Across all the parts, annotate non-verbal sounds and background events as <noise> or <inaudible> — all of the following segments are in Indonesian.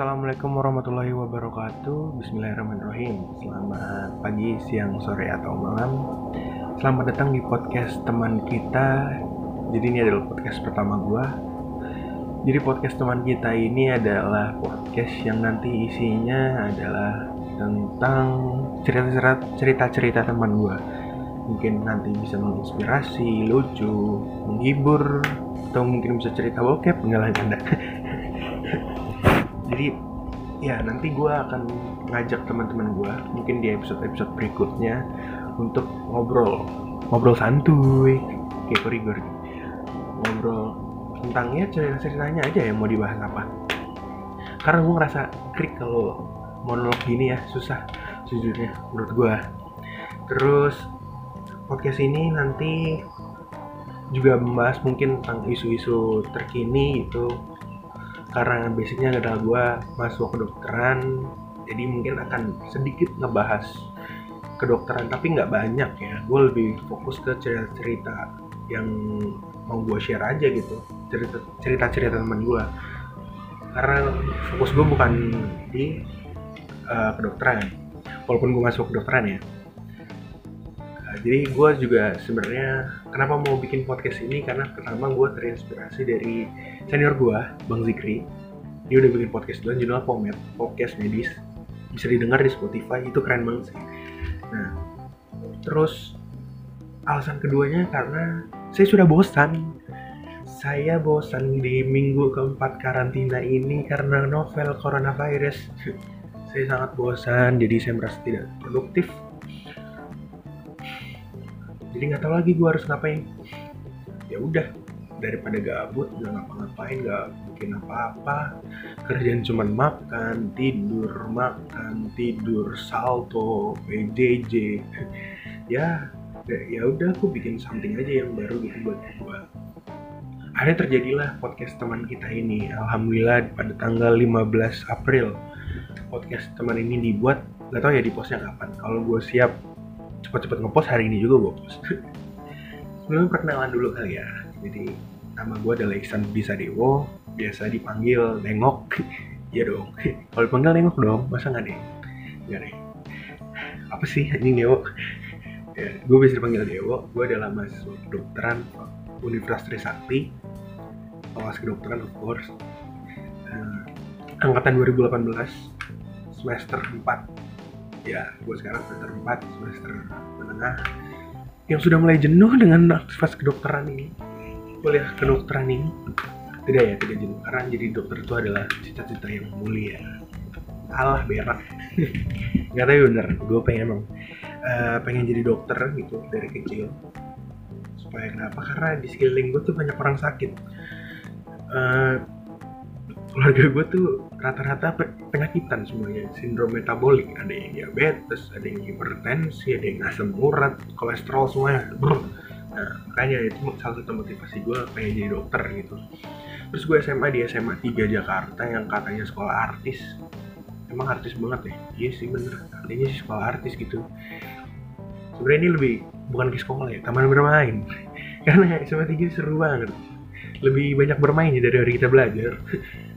Assalamualaikum warahmatullahi wabarakatuh. Bismillahirrahmanirrahim. Selamat pagi, siang, sore, atau malam. Selamat datang di podcast teman kita. Jadi ini adalah podcast pertama gue Jadi podcast teman kita ini adalah podcast yang nanti isinya adalah Tentang cerita-cerita teman gue Mungkin nanti bisa menginspirasi, lucu, menghibur Atau mungkin bisa cerita bokep, enggak lah <laughs> jadi ya nanti gue akan ngajak teman-teman gue mungkin di episode-episode berikutnya untuk ngobrol. Ngobrol santuy. Kayak korigor ngobrol tentang ya cerita-ceritanya aja yang mau dibahas apa. Karena gue ngerasa krik kalau monolog gini ya susah sejujurnya menurut gue terus podcast ini nanti juga membahas mungkin tentang isu-isu terkini gitu karena basicnya adalah gue masuk kedokteran jadi mungkin akan sedikit ngebahas kedokteran tapi nggak banyak ya. Gue lebih fokus ke cerita-cerita yang mau gue share aja gitu cerita cerita cerita teman gue karena fokus gue bukan di uh, kedokteran. Walaupun gue masuk kedokteran ya jadi gue juga sebenarnya kenapa mau bikin podcast ini? Karena pertama gue terinspirasi dari senior gue Bang Zikri. Dia udah bikin podcast duluan judulnya Pomet podcast medis. Bisa didengar di Spotify itu keren banget sih. Nah terus alasan keduanya karena saya sudah bosan. Saya bosan di minggu keempat karantina ini karena novel coronavirus. Saya sangat bosan jadi saya merasa tidak produktif jadi nggak tahu lagi gue harus ngapain. Ya udah daripada gabut nggak ngapa-ngapain nggak bikin apa-apa. Kerjaan cuma makan tidur makan tidur salto PJJ <laughs> ya ya udah aku bikin something aja yang baru gitu buat gue akhirnya terjadilah podcast teman kita ini. Alhamdulillah pada tanggal 15 April podcast teman ini dibuat. Nggak tahu ya di postnya kapan. Kalau gue siap cepat-cepat ngepost hari ini juga gue post. <laughs> Sebelumnya perkenalan dulu kali ya. Jadi nama gue adalah Iksan Bisa Dewo biasa dipanggil Nengok. <laughs> Iya dong. <laughs> Kalau dipanggil Nengok dong masa nggak deh nggak deh apa sih ini Dewo ya, gue bisa dipanggil Dewo gue adalah mahasiswa kedokteran Universitas Trisakti. Kelas kedokteran of course. Uh, angkatan 2018 semester 4 ya gue sekarang semester 4 semester menengah yang sudah mulai jenuh dengan aktivitas kedokteran ini. Kuliah kedokteran ini. Tidak ya tidak jenuh. Karena jadi dokter itu adalah cita-cita yang mulia. Alah berak. <laughs> Nggak tahu bener. Gue pengen emang uh, pengen jadi dokter gitu dari kecil. Supaya kenapa? Karena di sekeliling gue tuh banyak orang sakit. Uh, keluarga gue tuh rata-rata penyakitan semuanya. Sindrom metabolik ada yang diabetes ada yang hipertensi ada yang asam urat kolesterol semuanya. Brr. Nah makanya itu salah satu motivasi gue pengen jadi dokter gitu. Terus gue SMA di SMA 3 Jakarta yang katanya sekolah artis. Emang artis banget ya? Iya sih bener. Katanya sih sekolah artis gitu. Sebenarnya ini lebih bukan ke sekolah ya taman bermain. <laughs> Karena SMA 3 seru banget. Lebih banyak bermain ya dari hari kita belajar <laughs>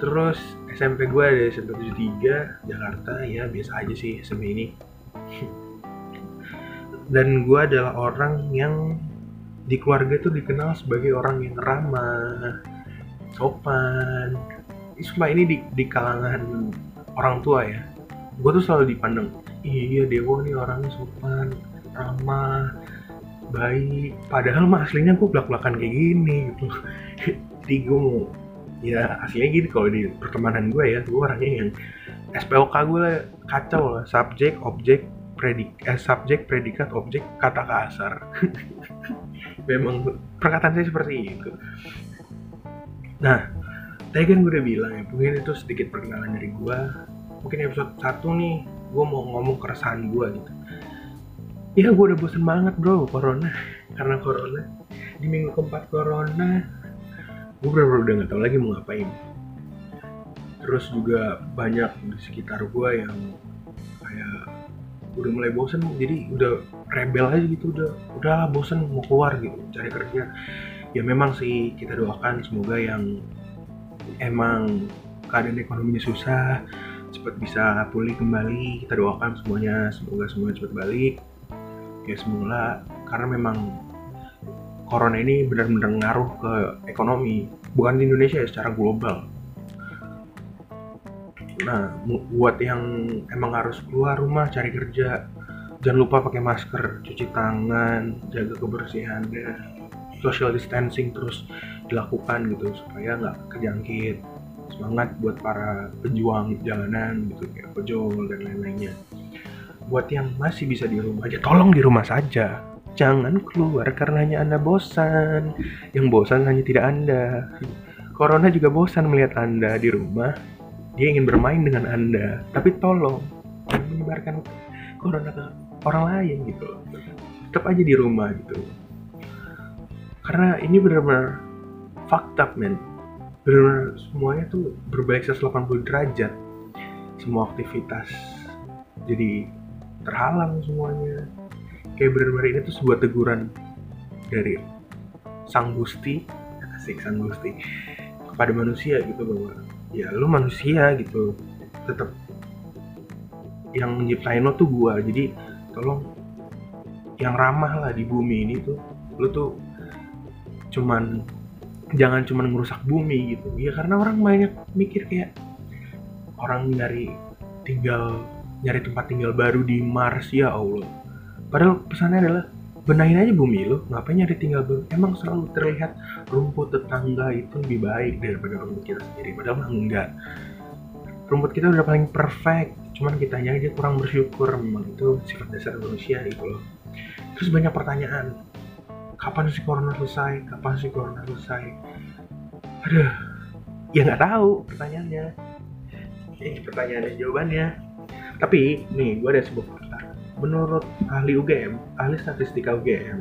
terus SMP gue ada SMP 73 Jakarta ya biasa aja sih SMP ini <laughs> dan gue adalah orang yang di keluarga itu dikenal sebagai orang yang ramah, sopan. Semua ini di, di kalangan orang tua ya. Gue tuh selalu dipandang, iya Dewo nih orangnya sopan, ramah, baik. Padahal mah aslinya gue belak-belakan kayak gini gitu. <laughs> Jadi gue ya aslinya gini kalau di pertemanan gue ya, gue orangnya yang SPOK gue lah kacau lah, subjek, objek, predik eh, subjek predikat objek kata kasar. <laughs> Memang perkataan saya seperti itu. Nah tadi kan gue udah bilang ya mungkin itu sedikit perkenalan dari gue mungkin episode satu nih gue mau ngomong keresahan gue gitu. Ya gue udah bosen banget bro corona. Karena corona. Di minggu keempat corona gue bener-bener udah gak tau lagi mau ngapain. Terus juga banyak di sekitar gue yang kayak udah mulai bosen jadi udah rebel aja gitu udah udah bosen mau keluar gitu cari kerja. Ya memang sih kita doakan semoga yang emang keadaan ekonominya susah cepat bisa pulih kembali kita doakan semuanya semoga semuanya cepat balik. Ya semula karena memang corona ini benar-benar ngaruh ke ekonomi bukan di Indonesia ya secara global. Nah buat yang emang harus keluar rumah cari kerja jangan lupa pakai masker cuci tangan jaga kebersihan social distancing terus dilakukan gitu supaya nggak kejangkit. Semangat buat para pejuang jalanan gitu kayak ojol dan lain-lainnya. Buat yang masih bisa di rumah aja tolong di rumah saja jangan keluar karena hanya anda bosan. Yang bosan hanya tidak anda. Corona juga bosan melihat anda di rumah. Dia ingin bermain dengan anda. Tapi tolong jangan menyebarkan corona ke orang lain gitu. Tetap aja di rumah gitu. Karena ini benar-benar fakta men. Benar-benar semuanya tuh berbalik 180 derajat. Semua aktivitas jadi terhalang semuanya kayak benar-benar ini tuh sebuah teguran dari sang gusti. Asik sang gusti. Kepada manusia gitu bahwa ya lu manusia gitu. Tetap yang menciptain lo tuh gua. Jadi tolong yang ramah lah di bumi ini tuh lu tuh cuman jangan cuman merusak bumi gitu. Ya karena orang banyak mikir kayak orang nyari tinggal nyari tempat tinggal baru di Mars ya Allah padahal pesannya adalah benahin aja bumi lo ngapain nyari tinggal baru emang selalu terlihat rumput tetangga itu lebih baik daripada rumput kita sendiri padahal mah enggak. Rumput kita udah paling perfect cuman kita aja kurang bersyukur memang itu sifat dasar manusia gitu loh. Terus banyak pertanyaan kapan sih corona selesai? Kapan sih corona selesai? Aduh ya nggak tahu pertanyaannya. Ini pertanyaan dan jawabannya. Tapi nih gue ada sebuah menurut ahli UGM, ahli statistika UGM,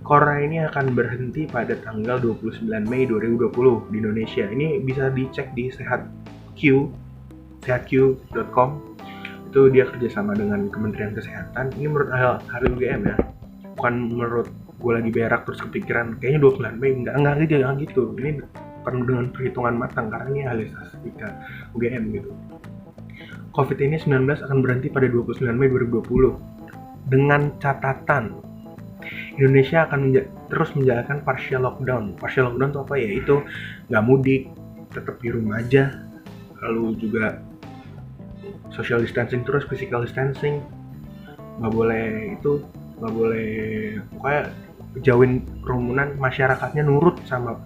Corona ini akan berhenti pada tanggal 29 Mei 2020 di Indonesia. Ini bisa dicek di sehatq, sehatq.com. Itu dia kerjasama dengan Kementerian Kesehatan. Ini menurut ahli UGM ya, bukan menurut gue lagi berak terus kepikiran kayaknya 29 Mei enggak enggak gitu jangan gitu ini penuh dengan perhitungan matang karena ini ahli statistika UGM gitu COVID ini 19 akan berhenti pada 29 Mei 2020 dengan catatan Indonesia akan menja terus menjalankan partial lockdown. Partial lockdown itu apa ya? Itu nggak mudik, tetap di rumah aja. Lalu juga social distancing terus, physical distancing. Nggak boleh itu, nggak boleh pokoknya jauhin kerumunan masyarakatnya nurut sama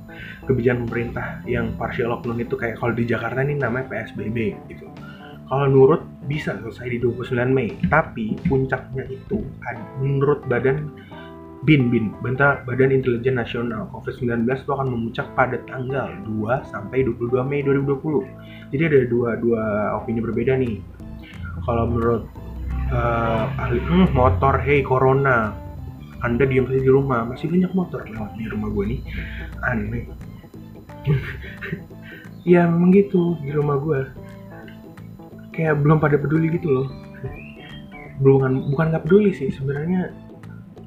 kebijakan pemerintah yang partial lockdown itu kayak kalau di Jakarta ini namanya PSBB gitu kalau nurut bisa selesai di 29 Mei. Tapi puncaknya itu menurut badan BIN BIN Badan Intelijen Nasional COVID-19 itu akan memuncak pada tanggal 2 sampai 22 Mei 2020 jadi ada dua dua opini berbeda nih. Kalau menurut uh, ahli hmm, motor hey corona anda diam saja di rumah. Masih banyak motor lewat di rumah gue nih. Aneh. <laughs> Ya memang gitu di rumah gue kayak belum pada peduli gitu loh. Belum bukan nggak peduli sih sebenarnya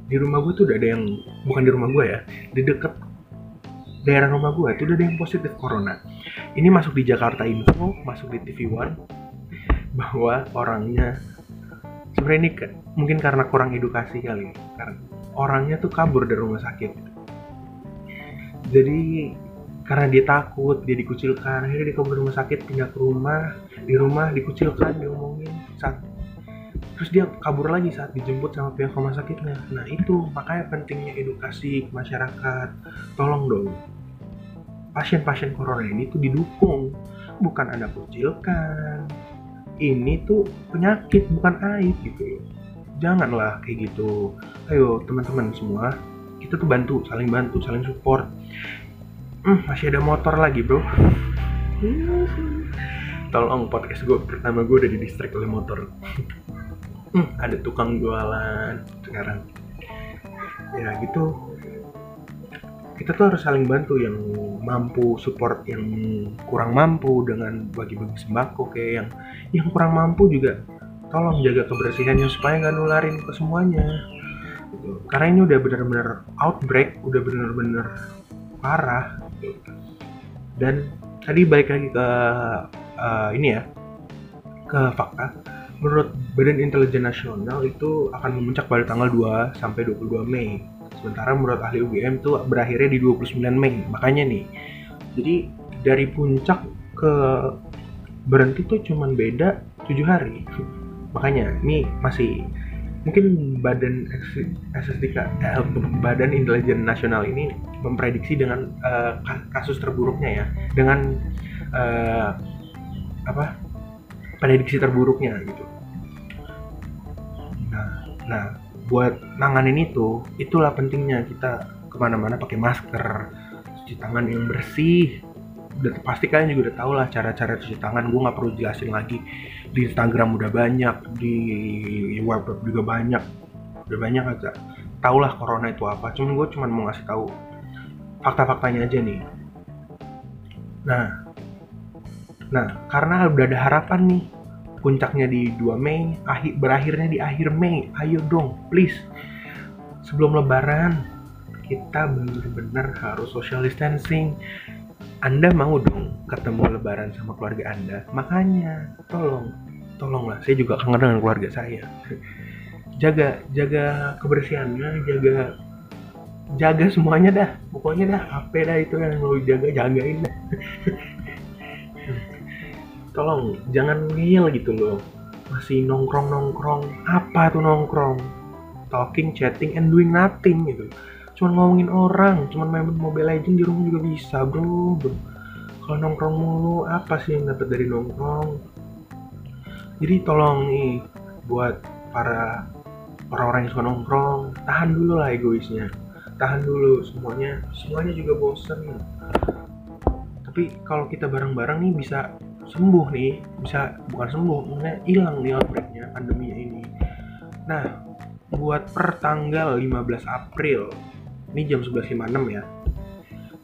di rumah gue tuh udah ada yang bukan di rumah gue ya di deket daerah rumah gue itu udah ada yang positif corona. Ini masuk di Jakarta Info masuk di TV One bahwa orangnya sebenarnya ini mungkin karena kurang edukasi kali karena orangnya tuh kabur dari rumah sakit. Jadi karena dia takut dia dikucilkan. Akhirnya dia ke rumah sakit pindah ke rumah. Di rumah dikucilkan diomongin saat terus dia kabur lagi saat dijemput sama pihak rumah sakitnya. Nah itu makanya pentingnya edukasi masyarakat. Tolong dong pasien-pasien corona ini tuh didukung. Bukan anda kucilkan. Ini tuh penyakit bukan aib gitu janganlah kayak gitu. Ayo teman-teman semua kita tuh bantu saling bantu saling support hmm, masih ada motor lagi bro. Tolong podcast gue pertama gue udah di distrik oleh motor. Hmm, ada tukang jualan sekarang. Ya gitu. Kita tuh harus saling bantu yang mampu support yang kurang mampu dengan bagi-bagi sembako kayak yang yang kurang mampu juga. Tolong jaga kebersihannya supaya nggak nularin ke semuanya. Karena ini udah bener-bener outbreak udah bener-bener parah dan tadi balik lagi ke uh, ini ya ke fakta menurut Badan Intelijen Nasional itu akan memuncak pada tanggal 2 sampai 22 Mei. Sementara menurut ahli UGM itu berakhirnya di 29 Mei. Makanya nih, jadi dari puncak ke berhenti tuh cuman beda 7 hari. Makanya ini masih mungkin badan SSDK eh, badan intelijen nasional ini memprediksi dengan uh, kasus terburuknya ya. Dengan uh, apa prediksi terburuknya gitu. Nah nah buat nanganin itu itulah pentingnya kita ke mana-mana pakai masker cuci tangan yang bersih. Udah pasti kalian juga udah tau lah cara-cara cuci tangan. Gue nggak perlu jelasin lagi di Instagram udah banyak di web juga banyak. Udah banyak aja. Tau lah corona itu apa cuman gue cuman mau ngasih tahu fakta-faktanya aja nih. Nah nah karena udah ada harapan nih puncaknya di 2 Mei akhir berakhirnya di akhir Mei. Ayo dong please. Sebelum lebaran kita bener-bener harus social distancing anda mau dong ketemu lebaran sama keluarga Anda. Makanya, tolong, tolonglah. Saya juga kangen dengan keluarga saya. Jaga, jaga kebersihannya, jaga jaga semuanya dah. Pokoknya dah, apa dah itu yang mau jaga, jagain dah. tolong, jangan ngeyel gitu loh. Masih nongkrong-nongkrong. Apa tuh nongkrong? Talking, chatting, and doing nothing gitu cuman ngomongin orang cuman main Mobile Legends di rumah juga bisa bro. Bro kalau nongkrong mulu apa sih yang dapat dari nongkrong? Jadi tolong nih buat para orang-orang yang suka nongkrong tahan dulu lah egoisnya. Tahan dulu semuanya semuanya juga bosen. Tapi kalau kita bareng-bareng nih bisa sembuh nih. Bisa bukan sembuh maksudnya hilang nih outbreaknya pandeminya ini. Nah buat per tanggal 15 April ini jam 11.56 ya.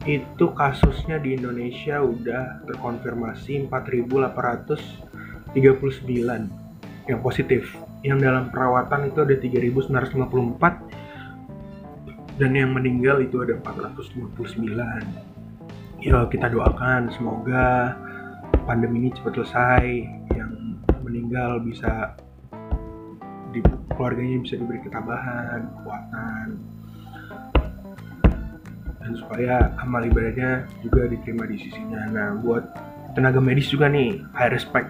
Itu kasusnya di Indonesia udah terkonfirmasi 4.839 yang positif. Yang dalam perawatan itu ada 3.954 dan yang meninggal itu ada 459 ya kita doakan semoga pandemi ini cepat selesai yang meninggal bisa di keluarganya bisa diberi ketabahan kekuatan dan supaya amal ibadahnya juga diterima di sisinya. Nah, buat tenaga medis juga nih, high respect,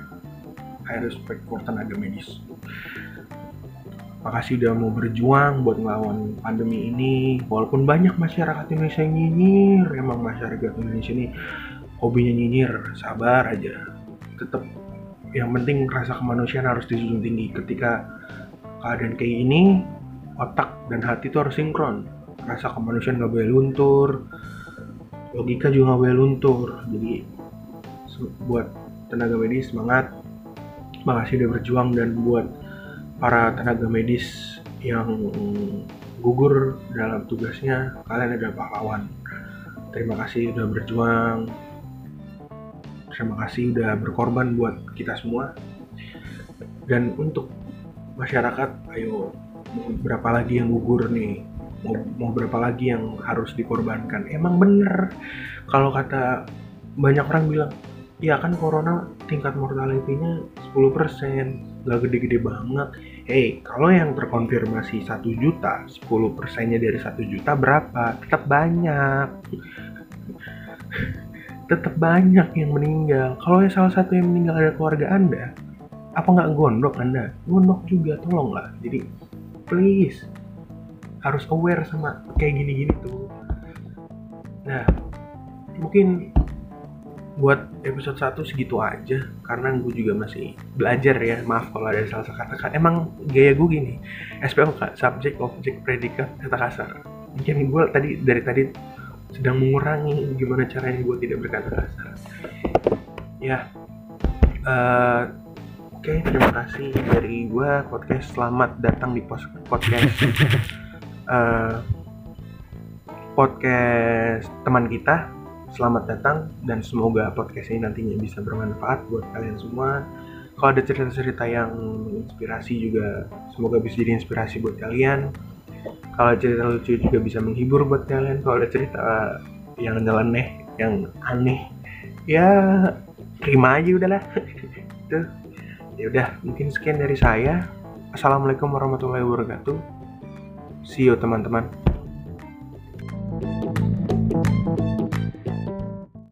high respect for tenaga medis. Makasih udah mau berjuang buat ngelawan pandemi ini. Walaupun banyak masyarakat Indonesia yang nyinyir, emang masyarakat Indonesia ini hobinya nyinyir, sabar aja. Tetap yang penting rasa kemanusiaan harus dijunjung tinggi. Ketika keadaan kayak ini, otak dan hati itu harus sinkron rasa kemanusiaan gak boleh luntur logika juga gak boleh luntur. Jadi buat tenaga medis semangat makasih udah berjuang dan buat para tenaga medis yang gugur dalam tugasnya kalian adalah pahlawan. Terima kasih udah berjuang. Terima kasih udah berkorban buat kita semua. Dan untuk masyarakat ayo berapa lagi yang gugur nih mau, mau berapa lagi yang harus dikorbankan? Emang bener. Kalau kata banyak orang bilang ya kan corona tingkat mortality-nya 10% gak gede-gede banget. Hey kalau yang terkonfirmasi 1 juta 10 persennya dari 1 juta berapa? Tetap banyak. Tetap banyak yang meninggal. Kalau yang salah satu yang meninggal ada keluarga anda apa nggak gondok anda? Gondok juga tolonglah. Jadi please harus aware sama kayak gini-gini tuh. Nah mungkin buat episode 1 segitu aja karena gue juga masih belajar ya maaf kalau ada salah kata emang gaya gue gini SPOK subject object predikat kata kasar. Mungkin gue tadi dari tadi sedang mengurangi gimana caranya gue tidak berkata kasar. Ya uh, oke okay, terima kasih dari gue podcast selamat datang di podcast uh, podcast teman kita. Selamat datang dan semoga podcast ini nantinya bisa bermanfaat buat kalian semua. Kalau ada cerita-cerita yang inspirasi juga semoga bisa jadi inspirasi buat kalian. Kalau cerita lucu juga bisa menghibur buat kalian. Kalau ada cerita yang nyeleneh, yang aneh, ya terima aja udahlah <laughs> itu ya udah mungkin sekian dari saya assalamualaikum warahmatullahi wabarakatuh see you teman-teman